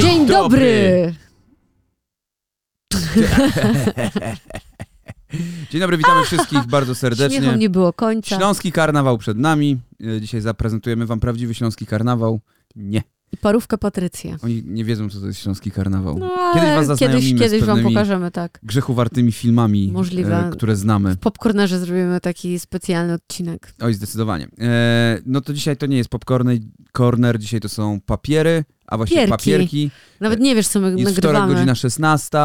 Dzień dobry! Dzień dobry, witamy wszystkich bardzo serdecznie. Śmiechom nie było końca. Śląski karnawał przed nami. E, Dzisiaj zaprezentujemy wam prawdziwy śląski karnawał. Nie, I parówkę Patrycję. oni nie wiedzą, co to jest śląski karnawał. No, Kiedyś was zaznajomimy kiedyś, wam pokażemy, tak. grzechowartymi filmami, Możliwe. e, które znamy. W Popcornerze zrobimy taki specjalny odcinek. Oj, zdecydowanie. E, no to dzisiaj to nie jest popcorn, corner, dzisiaj to są papiery, a właściwie Papierki. papierki. Nawet nie wiesz, co my Jest wtorek, nagrywamy. godzina 16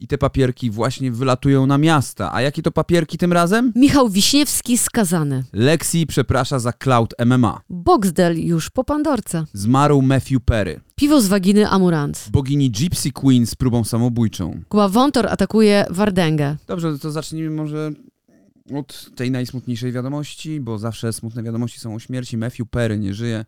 i te papierki właśnie wylatują na miasta. A jakie to papierki tym razem? Michał Wiśniewski skazany. Lexi przeprasza za Cloud MMA. Boxdel już po Pandorce. Zmarł Matthew Perry. Piwo z waginy Amurant. Bogini Gypsy Queen z próbą samobójczą. Wątor atakuje Wardęgę. Dobrze, to zacznijmy może od tej najsmutniejszej wiadomości, bo zawsze smutne wiadomości są o śmierci. Matthew Perry nie żyje.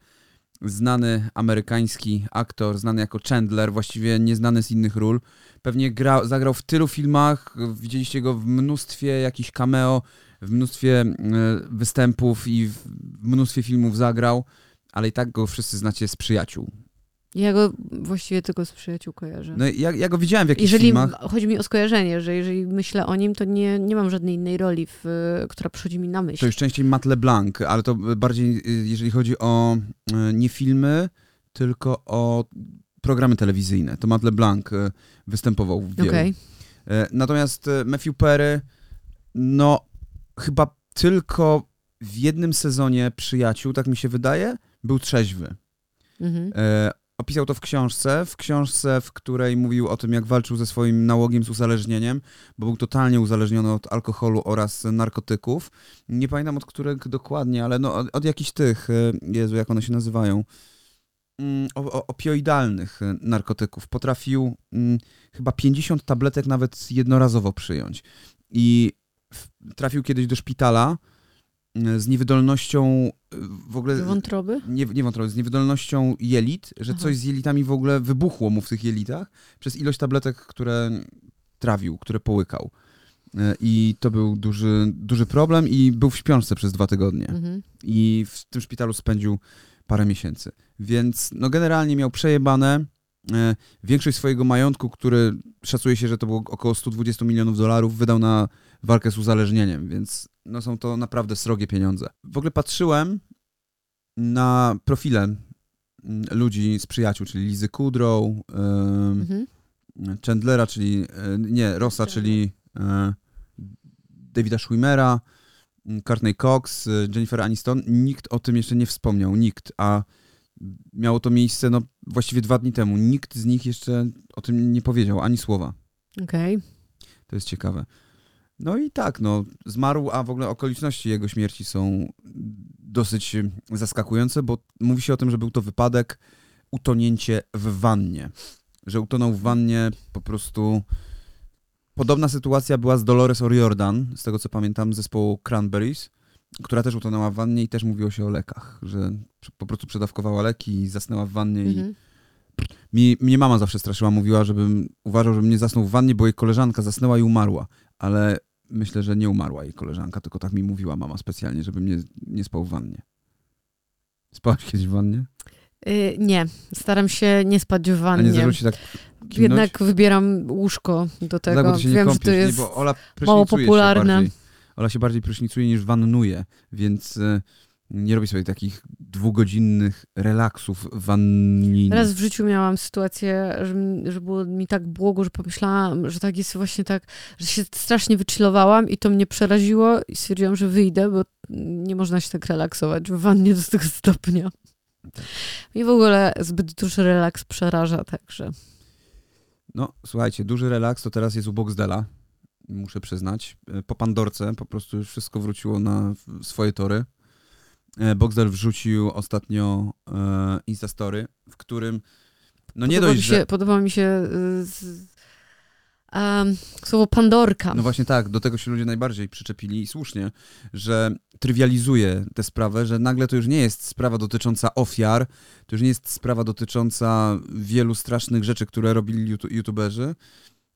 Znany amerykański aktor, znany jako Chandler, właściwie nieznany z innych ról. Pewnie gra, zagrał w tylu filmach, widzieliście go w mnóstwie jakichś cameo, w mnóstwie e, występów i w mnóstwie filmów zagrał, ale i tak go wszyscy znacie z przyjaciół. Ja go właściwie tylko z przyjaciół kojarzę. No, ja, ja go widziałem w jakichś Jeżeli filmach. chodzi mi o skojarzenie, że jeżeli myślę o nim, to nie, nie mam żadnej innej roli, w, która przychodzi mi na myśl. To już częściej Matt LeBlanc, ale to bardziej, y, jeżeli chodzi o y, nie filmy, tylko o programy telewizyjne. To Matt LeBlanc występował w wielu. E, Natomiast Matthew Perry, no chyba tylko w jednym sezonie Przyjaciół, tak mi się wydaje, był trzeźwy. Mhm. E, Opisał to w książce, w książce, w której mówił o tym, jak walczył ze swoim nałogiem z uzależnieniem, bo był totalnie uzależniony od alkoholu oraz narkotyków. Nie pamiętam od których dokładnie, ale no, od, od jakichś tych, e, Jezu, jak one się nazywają, Mm, o, opioidalnych e, narkotyków. Potrafił mm, chyba 50 tabletek nawet jednorazowo przyjąć. I trafił kiedyś do szpitala z niewydolnością e, w ogóle Z wątroby? nie, nie wątroby, z niewydolnością jelit, że Aha. coś z jelitami w ogóle wybuchło mu w tych jelitach przez ilość tabletek, które trawił, które połykał. E, I to był duży, duży problem i był w śpiączce przez dwa tygodnie. Mhm. I w tym szpitalu spędził parę miesięcy. Więc no generalnie miał przejebane. E, Większość swojego majątku, który szacuje się, że to było około 120 milionów dolarów, wydał na walkę z uzależnieniem, więc no są to naprawdę srogie pieniądze. W ogóle patrzyłem na profile mm, ludzi z przyjaciół, czyli Lizy Kudrow, em, Mhm. Chandlera, czyli e, nie, Rossa, czyli e, Davida Schwimmera, m, Courtney Cox, e, Jennifer Aniston. Nikt o tym jeszcze nie wspomniał, nikt, a miało to miejsce no, właściwie dwa dni temu. Nikt z nich jeszcze o tym nie powiedział, ani słowa. Okej. To jest ciekawe. No i tak, no, zmarł, a w ogóle okoliczności jego śmierci są dosyć zaskakujące, bo mówi się o tym, że był to wypadek, utonięcie w wannie. Że utonął w wannie po prostu. Podobna sytuacja była z Dolores O'Riordan, z tego co pamiętam, z zespołu Cranberries, która też utonęła w wannie i też mówiło się o lekach, że po prostu przedawkowała leki i zasnęła w wannie i Mhm. mi, mnie mama zawsze straszyła, mówiła, żebym uważał, żebym nie zasnął w wannie, bo jej koleżanka zasnęła i umarła. Ale myślę, że nie umarła jej koleżanka, tylko tak mi mówiła mama specjalnie, żebym nie, nie spał w wannie. Spałaś kiedyś w wannie? Y, nie, staram się nie spać w A nie wannie. zdarzyło tak kimnąć? Jednak wybieram łóżko do tego. tak, się nie Wiem, że to jest... nie, mało popularne. Się bardziej. Ola się bardziej prysznicuje niż wannuje, więc e, nie robi sobie takich dwugodzinnych relaksów wannin. Raz w życiu miałam sytuację, że, mi- że było mi tak błogo, że pomyślałam, że tak jest właśnie tak, że się strasznie wychillowałam i to mnie przeraziło i stwierdziłam, że wyjdę, bo nie można się tak relaksować w wannie do tego stopnia. Mnie w ogóle zbyt duży relaks przeraża, także. No, słuchajcie, duży relaks to teraz jest u Boxdela, muszę przyznać. Po Pandorce po prostu już wszystko wróciło na swoje tory. E, Boxdel wrzucił ostatnio e, Instastory, w którym no nie podoba dość, mi się, że... Podoba mi się y, z, em, słowo Pandorka. No właśnie tak, do tego się ludzie najbardziej przyczepili i słusznie, że trywializuje tę sprawę, że nagle to już nie jest sprawa dotycząca ofiar, to już nie jest sprawa dotycząca wielu strasznych rzeczy, które robili youtu- youtuberzy,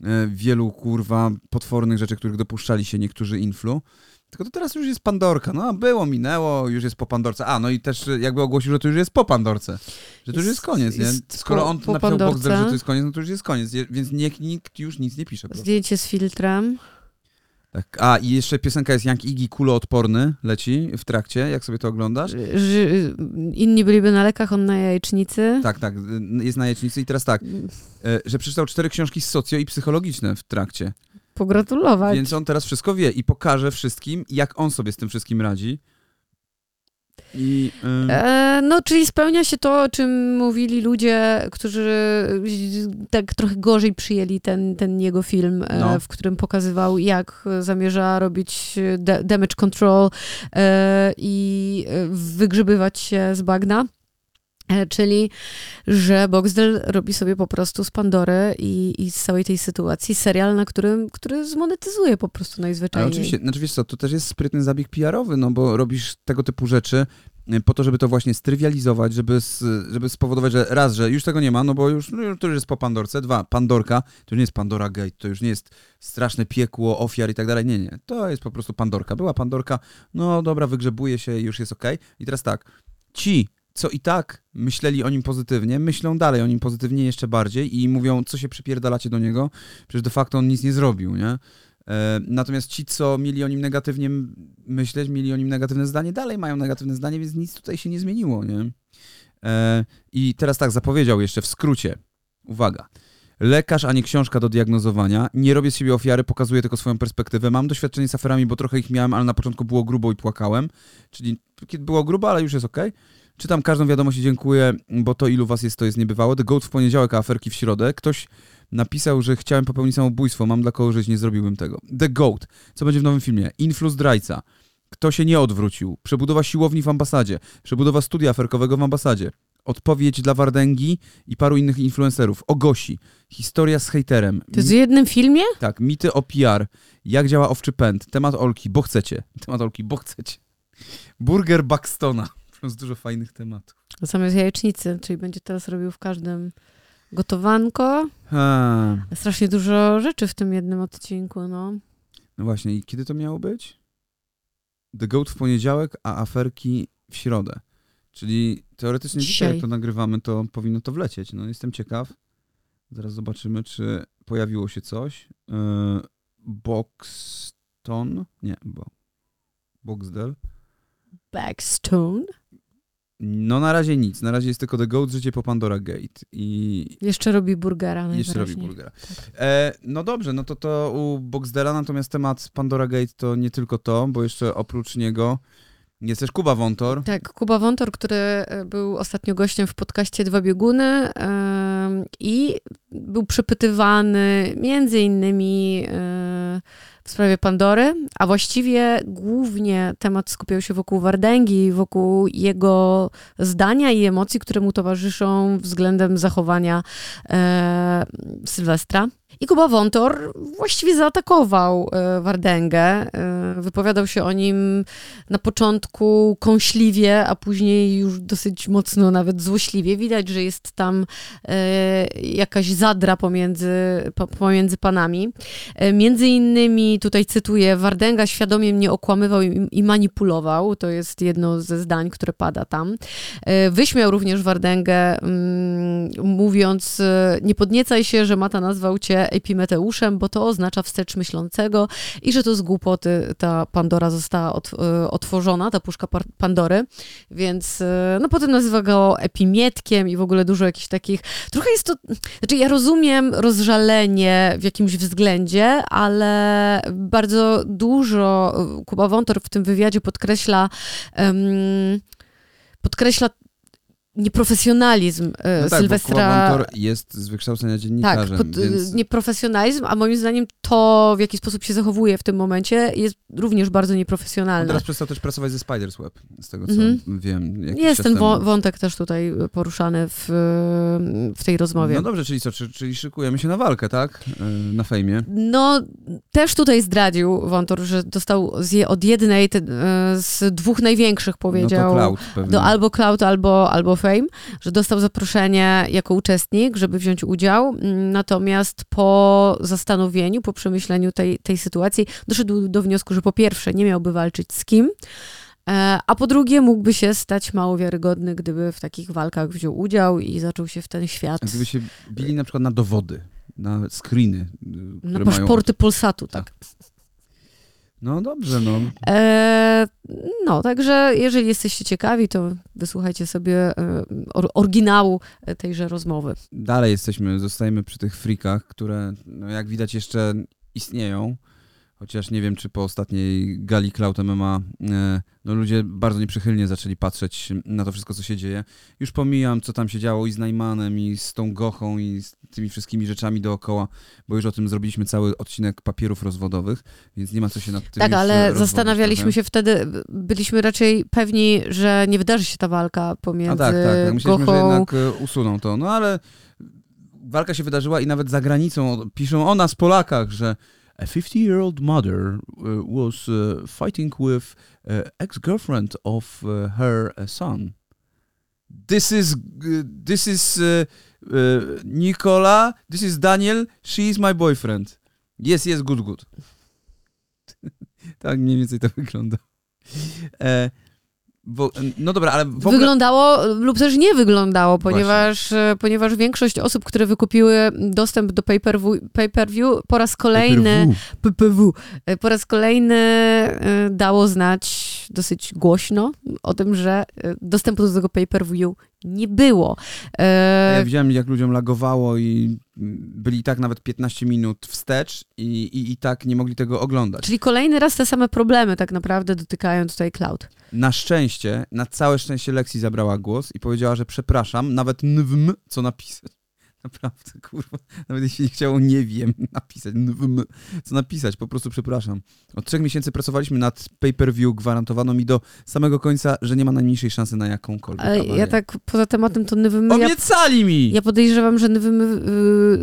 e, wielu kurwa potwornych rzeczy, których dopuszczali się niektórzy influ, Tylko to teraz już jest Pandorka. No, było, minęło, już jest po Pandorce. A, no i też jakby ogłosił, że to już jest po Pandorce. Że to już jest koniec, nie? Skoro on po napisał. Boxdel, że to jest koniec, no to już jest koniec. Więc niech nikt już nic nie pisze. Zdjęcie z filtrem. Tak. A, i jeszcze piosenka jest Jank Iggy kuloodporny, leci w trakcie, jak sobie to oglądasz? Że inni byliby na lekach, on na jajecznicy. Tak, tak, jest na jajecznicy i teraz tak, e, że przeczytał cztery książki socjo i psychologiczne w trakcie. Pogratulować. Więc on teraz wszystko wie i pokaże wszystkim, jak on sobie z tym wszystkim radzi. I, e, no, czyli spełnia się to, o czym mówili ludzie, którzy tak trochę gorzej przyjęli ten, ten jego film, e, no. w którym pokazywał, jak zamierza robić damage control e, i wygrzebywać się z bagna. E, czyli, że Boxdel robi sobie po prostu z Pandory i, i z całej tej sytuacji serial, na którym, który zmonetyzuje po prostu najzwyczajniej. Ale oczywiście, znaczy wiesz co, to też jest sprytny zabieg PR-owy, no bo robisz tego typu rzeczy e, po to, żeby to właśnie strywializować, żeby, żeby spowodować, że raz, że już tego nie ma, no bo już, no, to już jest po Pandorce, dwa, Pandorka, to już nie jest Pandora Gate, to już nie jest straszne piekło, ofiar i tak dalej, nie, nie, to jest po prostu Pandorka. Była Pandorka, no dobra, wygrzebuje się już jest okej. Okay. I teraz tak, ci co i tak myśleli o nim pozytywnie, myślą dalej o nim pozytywnie jeszcze bardziej i mówią, co się przypierdalacie do niego, przecież de facto on nic nie zrobił, nie? E, natomiast ci, co mieli o nim negatywnie myśleć, mieli o nim negatywne zdanie, dalej mają negatywne zdanie, więc nic tutaj się nie zmieniło, nie? E, I teraz tak, zapowiedział jeszcze w skrócie. Uwaga. Lekarz, a nie książka do diagnozowania. Nie robię z siebie ofiary, pokazuję tylko swoją perspektywę. Mam doświadczenie z aferami, bo trochę ich miałem, ale na początku było grubo i płakałem. Czyli było grubo, ale już jest ok. Czytam każdą wiadomość i dziękuję, bo to ilu was jest, to jest niebywałe. The Goat w poniedziałek, a aferki w środę. Ktoś napisał, że chciałem popełnić samobójstwo, mam dla kogo żyć, nie zrobiłbym tego. The Goat. Co będzie w nowym filmie? Influ zdrajca. Kto się nie odwrócił? Przebudowa siłowni w ambasadzie. Przebudowa studia aferkowego w ambasadzie. Odpowiedź dla Wardęgi i paru innych influencerów. Ogosi. Historia z hejterem. To jest w jednym filmie? Tak. Mity o PR. Jak działa owczy pęd. Temat Olki, bo chcecie. Temat Olki, bo chcecie. Burger Buxtona. Jest dużo fajnych tematów. Zamiast jajecznicy, czyli będzie teraz robił w każdym gotowanko. Ha. Strasznie dużo rzeczy w tym jednym odcinku, no. No właśnie, i kiedy to miało być? The Goat w poniedziałek, a aferki w środę. Czyli teoretycznie dzisiaj, dzisiaj jak to nagrywamy, to powinno to wlecieć. No jestem ciekaw. Zaraz zobaczymy, czy pojawiło się coś. Yy, Boxton? Nie, bo Boxdel. Backstone? No na razie nic. Na razie jest tylko The Goat, życie po Pandora Gate. I... Jeszcze robi burgera Jeszcze robi burgera. Tak. E, no dobrze, no to to u Boxdela, natomiast temat Pandora Gate to nie tylko to, bo jeszcze oprócz niego jest też Kuba Wątor. Tak, Kuba Wątor, który e, był ostatnio gościem w podcaście Dwa Bieguny i był przepytywany między innymi yy, w sprawie Pandory, a właściwie głównie temat skupiał się wokół Wardęgi, wokół jego zdania i emocji, które mu towarzyszą względem zachowania e, Sylwestra. I Kuba Wątor właściwie zaatakował e, Wardęgę. E, wypowiadał się o nim na początku kąśliwie, a później już dosyć mocno nawet złośliwie. Widać, że jest tam e, jakaś zadra pomiędzy, pomiędzy panami. Między innymi, tutaj cytuję, Wardęga świadomie mnie okłamywał i manipulował. To jest jedno ze zdań, które pada tam. Wyśmiał również Wardęgę, mm, mówiąc, nie podniecaj się, że Mata nazwał cię Epimeteuszem, bo to oznacza wstecz myślącego i że to z głupoty ta Pandora została e, otworzona, ta puszka Pandory, więc e, no potem nazywa go Epimietkiem i w ogóle dużo jakichś takich, trochę jest to, znaczy ja rozumiem rozżalenie w jakimś względzie, ale bardzo dużo Kuba Wątor w tym wywiadzie podkreśla um, podkreśla nieprofesjonalizm e, no tak, Sylwestra. Bo jest z wykształcenia dziennikarzem. Tak, pod, więc... nieprofesjonalizm, a moim zdaniem to, w jaki sposób się zachowuje w tym momencie, jest również bardzo nieprofesjonalne. On teraz przestał też pracować ze Spider's Web, z tego co mm -hmm. wiem. Jest ten temu. wątek też tutaj poruszany w, w tej rozmowie. No dobrze, czyli co, czyli szykujemy się na walkę, tak? E, na fejmie. No, też tutaj zdradził Wątor, że dostał od jednej, z dwóch największych, powiedział. No to Cloud pewnie. Do albo Cloud, albo, albo Fame, że dostał zaproszenie jako uczestnik, żeby wziąć udział, natomiast po zastanowieniu, po przemyśleniu tej, tej sytuacji doszedł do wniosku, że po pierwsze nie miałby walczyć z kim, e, a po drugie mógłby się stać mało wiarygodny, gdyby w takich walkach wziął udział i zaczął się w ten świat. Gdyby się bili na przykład na dowody, na screeny. y, Na które paszporty Polsatu, tak. Tak. No dobrze, no. E, no, także jeżeli jesteście ciekawi, to wysłuchajcie sobie e, or, oryginału tejże rozmowy. Dalej jesteśmy, zostajemy przy tych frikach, które no, jak widać jeszcze istnieją. Chociaż nie wiem, czy po ostatniej gali Cloud MMA e, no ludzie bardzo nieprzychylnie zaczęli patrzeć na to wszystko, co się dzieje. Już pomijam, co tam się działo i z Najmanem, i z tą Gochą, i z tymi wszystkimi rzeczami dookoła, bo już o tym zrobiliśmy cały odcinek papierów rozwodowych, więc nie ma co się nad tym Tak, ale rozwodzić zastanawialiśmy trochę. się wtedy, byliśmy raczej pewni, że nie wydarzy się ta walka pomiędzy A tak, tak, tak. Myśleliśmy, Gochą... że jednak e, usuną to. No ale walka się wydarzyła i nawet za granicą piszą o nas, Polakach, że a 50-year-old mother uh, was uh, fighting with uh, ex-girlfriend of uh, her uh, son. This is, uh, this is Nicola, this is Daniel, she is my boyfriend. Yes, yes, good, good. tak mniej więcej to wygląda. Bo, no dobra, ale ogóle... Wyglądało lub też nie wyglądało, ponieważ, e, ponieważ większość osób, które wykupiły dostęp do pay-per-view, pay-per-view po raz kolejny PPW. E, Po raz kolejny dało znać dosyć głośno o tym, że e, dostępu do tego pay-per-view nie było. E, Ja widziałem, jak ludziom lagowało i mm, byli tak nawet 15 minut wstecz i, i, i tak nie mogli tego oglądać. Czyli kolejny raz te same problemy tak naprawdę dotykają tutaj cloud. Na szczęście, na całe szczęście Lexi zabrała głos i powiedziała, że przepraszam, nawet nwm, co napisać. Naprawdę, kurwa. Nawet jeśli nie chciało nie wiem napisać, nwm, co napisać, po prostu przepraszam. Od trzech miesięcy pracowaliśmy nad pay-per-view, gwarantowano mi do samego końca, że nie ma najmniejszej szansy na jakąkolwiek Ale ja tak poza tematem to Nywymy, ja, Obiecali mi! ja podejrzewam, że Nywymy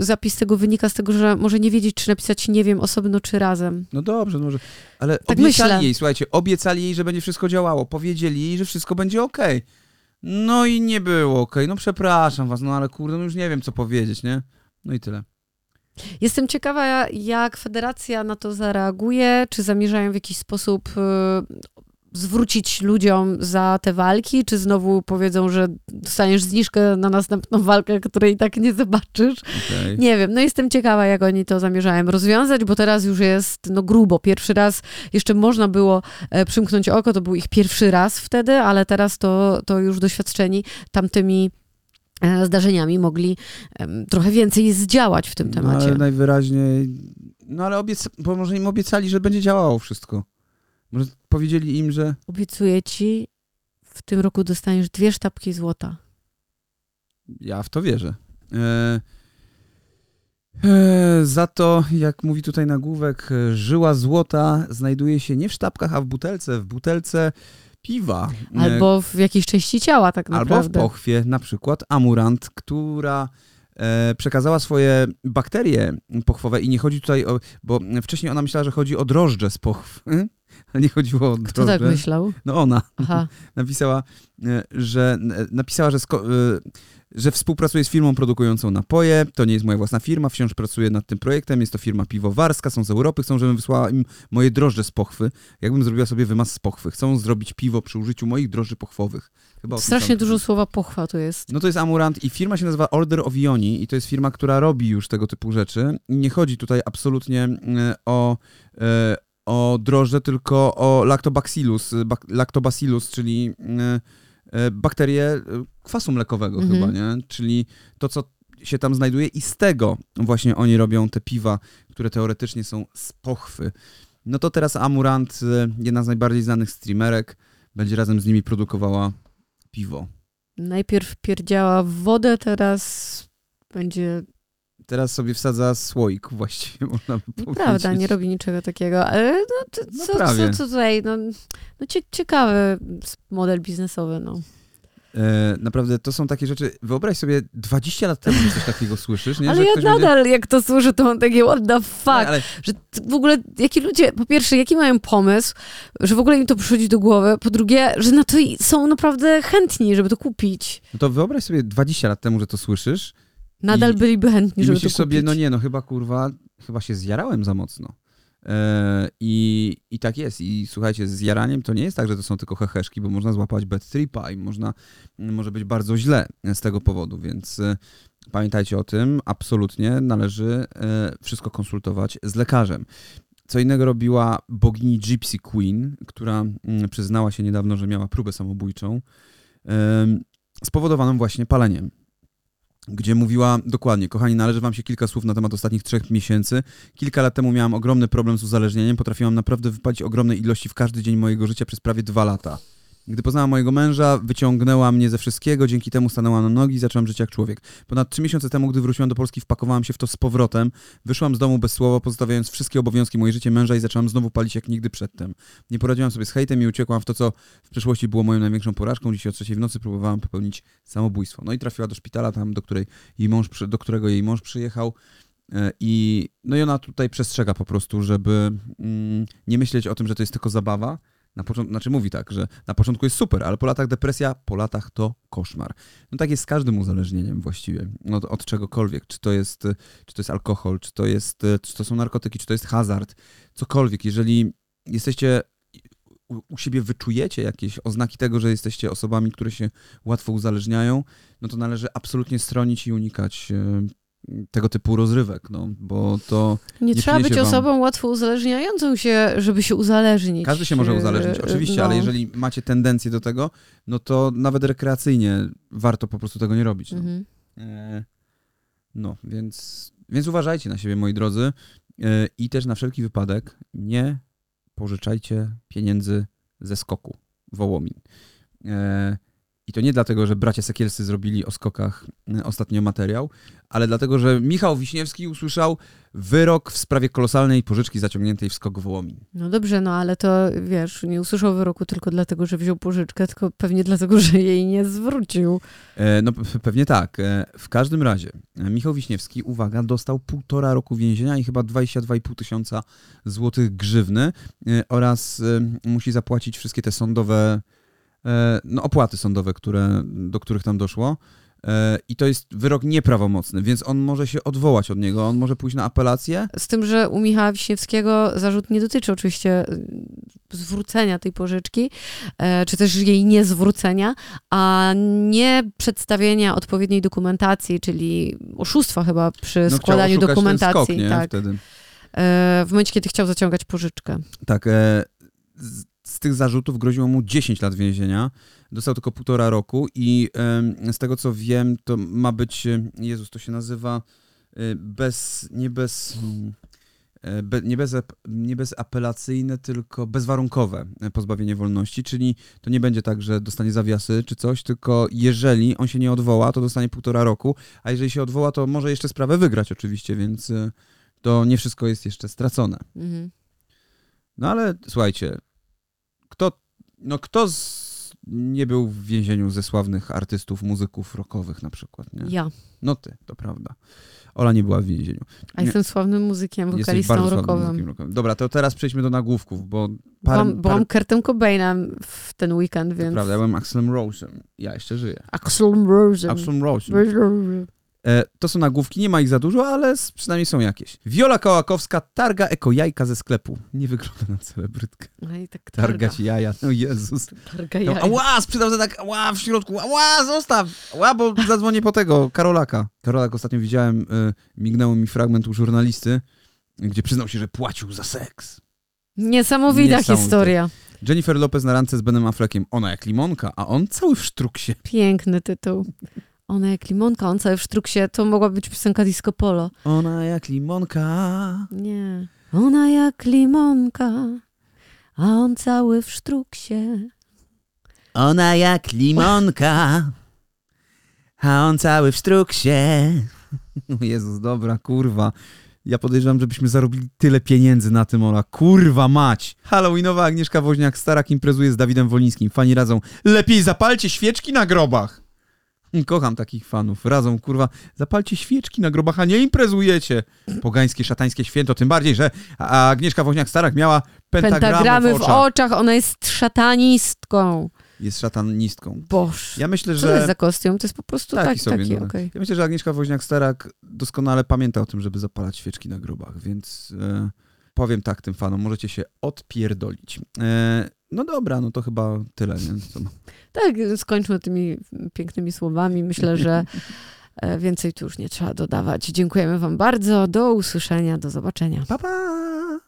zapis tego wynika z tego, że może nie wiedzieć, czy napisać nie wiem osobno, czy razem. No dobrze, no może. Ale Tak obiecali myślę. jej, słuchajcie, obiecali jej, że będzie wszystko działało. Powiedzieli jej, że wszystko będzie okej. No i nie było okej. No przepraszam was, no ale kurde, no już nie wiem, co powiedzieć, nie? No i tyle. Jestem ciekawa, jak federacja na to zareaguje, czy zamierzają w jakiś sposób y, zwrócić ludziom za te walki, czy znowu powiedzą, że dostaniesz zniżkę na następną walkę, której i tak nie zobaczysz. Okej. Nie wiem, no jestem ciekawa, jak oni to zamierzają rozwiązać, bo teraz już jest no grubo. Pierwszy raz jeszcze można było e, przymknąć oko, to był ich pierwszy raz wtedy, ale teraz to, to już doświadczeni tamtymi e, zdarzeniami mogli trochę więcej zdziałać w tym No, temacie. ale najwyraźniej. No ale obiec... bo może im obiecali, że będzie działało wszystko. Może powiedzieli im, że. Obiecuję ci, w tym roku dostaniesz dwie sztabki złota. Ja w to wierzę. E... E, za to, jak mówi tutaj nagłówek, żyła złota znajduje się nie w sztabkach, a w butelce. W butelce piwa. E, Albo w jakiejś części ciała tak Albo w naprawdę. pochwie, na przykład Amurant, która e, przekazała swoje bakterie pochwowe i nie chodzi tutaj o, bo wcześniej ona myślała, że chodzi o drożdże z pochw, ale nie chodziło o. Kto tak myślał? No ona Aha. napisała, e, że e, napisała, że, sko- e, że współpracuje z firmą produkującą napoje. To nie jest moja własna firma, wciąż pracuję nad tym projektem. Jest to firma piwowarska, są z Europy, chcą, żebym wysłała im moje drożdże z pochwy. Jakbym zrobiła sobie wymaz z pochwy. Chcą zrobić piwo przy użyciu moich drożdży pochwowych. Chyba Strasznie dużo słowa pochwa tu jest. no to jest Amurant i firma się nazywa Order of Ioni i to jest firma, która robi już tego typu rzeczy. Nie chodzi tutaj absolutnie e, o, o drożdże, tylko o lactobacillus, bak, lactobacillus, czyli e, e, bakterię e, kwasu mlekowego Mhm. chyba, nie? Czyli to, co się tam znajduje i z tego właśnie oni robią te piwa, które teoretycznie są z pochwy. No to teraz Amurant, jedna z najbardziej znanych streamerek, będzie razem z nimi produkowała piwo. Najpierw pierdziała wodę, teraz będzie... Teraz sobie wsadza słoik właściwie, można by powiedzieć. Prawda, nie robi niczego takiego, ale no, to, No co, co, co tutaj, no, no cie, ciekawy model biznesowy, no. E, naprawdę to są takie rzeczy. Wyobraź sobie 20 lat temu, że coś takiego słyszysz, nie? Ale ja nadal, będzie... jak to słyszę, to mam takie what the fuck. Ale, ale Że w ogóle, jaki ludzie, po pierwsze, jaki mają pomysł, że w ogóle im to przychodzi do głowy, po drugie, że na to są naprawdę chętni, żeby to kupić. no to wyobraź sobie 20 lat temu, że to słyszysz Nadal I- byliby chętni, żeby to myślisz kupić. sobie, no nie, no chyba kurwa, chyba się zjarałem za mocno. E, i, I tak jest. I słuchajcie, z jaraniem to nie jest tak, że to są tylko heheszki, bo można złapać bad tripa i można, może być bardzo źle z tego powodu, więc e, pamiętajcie o tym. Absolutnie należy e, wszystko konsultować z lekarzem. Co innego robiła bogini Gypsy Queen, która mm, przyznała się niedawno, że miała próbę samobójczą, spowodowaną właśnie paleniem. Gdzie mówiła dokładnie, kochani, należy wam się kilka słów na temat ostatnich trzech miesięcy. Kilka lat temu miałam ogromny problem z uzależnieniem, potrafiłam naprawdę wypalić ogromne ilości w każdy dzień mojego życia przez prawie dwa lata. Gdy poznałam mojego męża, wyciągnęła mnie ze wszystkiego, dzięki temu stanęłam na nogi i zaczęłam żyć jak człowiek. Ponad trzy miesiące temu, gdy wróciłam do Polski, wpakowałam się w to z powrotem, wyszłam z domu bez słowa, pozostawiając wszystkie obowiązki, moje życie męża i zaczęłam znowu palić jak nigdy przedtem. Nie poradziłam sobie z hejtem i uciekłam w to, co w przeszłości było moją największą porażką. Dzisiaj o trzeciej w nocy próbowałam popełnić samobójstwo. No i trafiła do szpitala, tam, do, której jej mąż, do którego jej mąż przyjechał. E, I, no i ona tutaj przestrzega po prostu, żeby mm, nie myśleć o tym, że to jest tylko zabawa. Na początku, znaczy mówi tak, że na początku jest super, ale po latach depresja, po latach to koszmar. No tak jest z każdym uzależnieniem właściwie, od, od czegokolwiek, czy to jest, czy to jest alkohol, czy to jest, czy to są narkotyki, czy to jest hazard, cokolwiek. Jeżeli jesteście u, u siebie wyczujecie jakieś oznaki tego, że jesteście osobami, które się łatwo uzależniają, no to należy absolutnie stronić i unikać e, tego typu rozrywek, no, bo to Nie, nie trzeba być wam- osobą łatwo uzależniającą się, żeby się uzależnić. każdy się może uzależnić, E, oczywiście, no. ale jeżeli macie tendencję do tego, no to nawet rekreacyjnie warto po prostu tego nie robić. No, Mhm. E, no więc, więc uważajcie na siebie, moi drodzy, E, i też na wszelki wypadek nie pożyczajcie pieniędzy ze skoku Wołomin. I to nie dlatego, że bracia Sekielscy zrobili o skokach e, ostatnio materiał, ale dlatego, że Michał Wiśniewski usłyszał wyrok w sprawie kolosalnej pożyczki zaciągniętej w skok Wołomin. No dobrze, no ale to wiesz, nie usłyszał wyroku tylko dlatego, że wziął pożyczkę, tylko pewnie dlatego, że jej nie zwrócił. E, No pe- pewnie tak. E, W każdym razie e, Michał Wiśniewski, uwaga, dostał półtora roku więzienia i chyba 22,5 tysiąca złotych grzywny e, oraz e, musi zapłacić wszystkie te sądowe, no opłaty sądowe, które, do których tam doszło. E, I to jest wyrok nieprawomocny, więc on może się odwołać od niego, on może pójść na apelację. Z tym, że u Michała Wiśniewskiego zarzut nie dotyczy oczywiście y, zwrócenia tej pożyczki, e, czy też jej niezwrócenia, a nie przedstawienia odpowiedniej dokumentacji, czyli oszustwa chyba przy No, składaniu dokumentacji. Skok, nie? tak. Wtedy. E, w momencie, kiedy chciał zaciągać pożyczkę. Tak, e, z, z tych zarzutów groziło mu 10 lat więzienia. Dostał tylko półtora roku i z tego co wiem, to ma być, e, Jezus, to się nazywa e, bez, nie bez, e, be, nie, bez, nie bezapelacyjne, tylko bezwarunkowe pozbawienie wolności, czyli to nie będzie tak, że dostanie zawiasy czy coś, tylko jeżeli on się nie odwoła, to dostanie półtora roku, a jeżeli się odwoła, to może jeszcze sprawę wygrać oczywiście, więc to nie wszystko jest jeszcze stracone. Mhm. No ale słuchajcie, no kto z, nie był w więzieniu ze sławnych artystów, muzyków rockowych na przykład, nie? Ja. No ty, to prawda. Ola nie była w więzieniu. A jestem sławnym muzykiem, wokalistą rockowym. Dobra, to teraz przejdźmy do nagłówków, bo parę, Byłam, byłam Kurtem Cobainem w ten weekend, to więc... prawda, ja byłem Axelem Rose'em. Ja jeszcze żyję. Axel Rose. Axelem Rose'em. E, to są nagłówki, nie ma ich za dużo, ale przynajmniej są jakieś. Wiola Kołakowska targa eko jajka ze sklepu. Nie wygląda na celebrytkę. No i tak targa. Targać jaja, no Jezus. Targa No, jaja. ała, sprzedał za tak, ała, w środku, ała, zostaw, ała, bo zadzwonię po tego, Karolaka. Karolak ostatnio widziałem, y, mignął mi fragment u żurnalisty, gdzie przyznał się, że płacił za seks. Niesamowita Niesamowite. historia. Jennifer Lopez na randce z Benem Affleckiem, ona jak limonka, a on cały w sztruksie. Piękny tytuł. Ona jak limonka, on cały w sztruksie. To mogła być piosenka Disco Polo. Ona jak limonka. Nie. Ona jak limonka, a on cały w sztruksie. Ona jak limonka, a on cały w sztruksie. Jezus, dobra, kurwa. Ja podejrzewam, żebyśmy zarobili tyle pieniędzy na tym, Ola. Kurwa mać! Halloweenowa Agnieszka Woźniak-Starak imprezuje z Dawidem Wolińskim. Fani radzą, lepiej zapalcie świeczki na grobach! Kocham takich fanów. Radzą, kurwa, zapalcie świeczki na grobach, a nie imprezujecie. Pogańskie, szatańskie święto, tym bardziej, że Agnieszka Woźniak-Starak miała pentagramy, Pentagramy w w oczach. oczach, ona jest szatanistką. Jest szatanistką. Boż. Ja myślę, Co to jest że... za kostium? To jest po prostu Taki taki, sobie, taki, okej. Ja myślę, że Agnieszka Woźniak-Starak doskonale pamięta o tym, żeby zapalać świeczki na grobach, więc e, powiem tak tym fanom, możecie się odpierdolić. E, no dobra, no to chyba tyle, nie? Co. Tak, skończmy tymi pięknymi słowami. Myślę, że e, więcej tu już nie trzeba dodawać. Dziękujemy wam bardzo. Do usłyszenia, do zobaczenia. Pa, pa!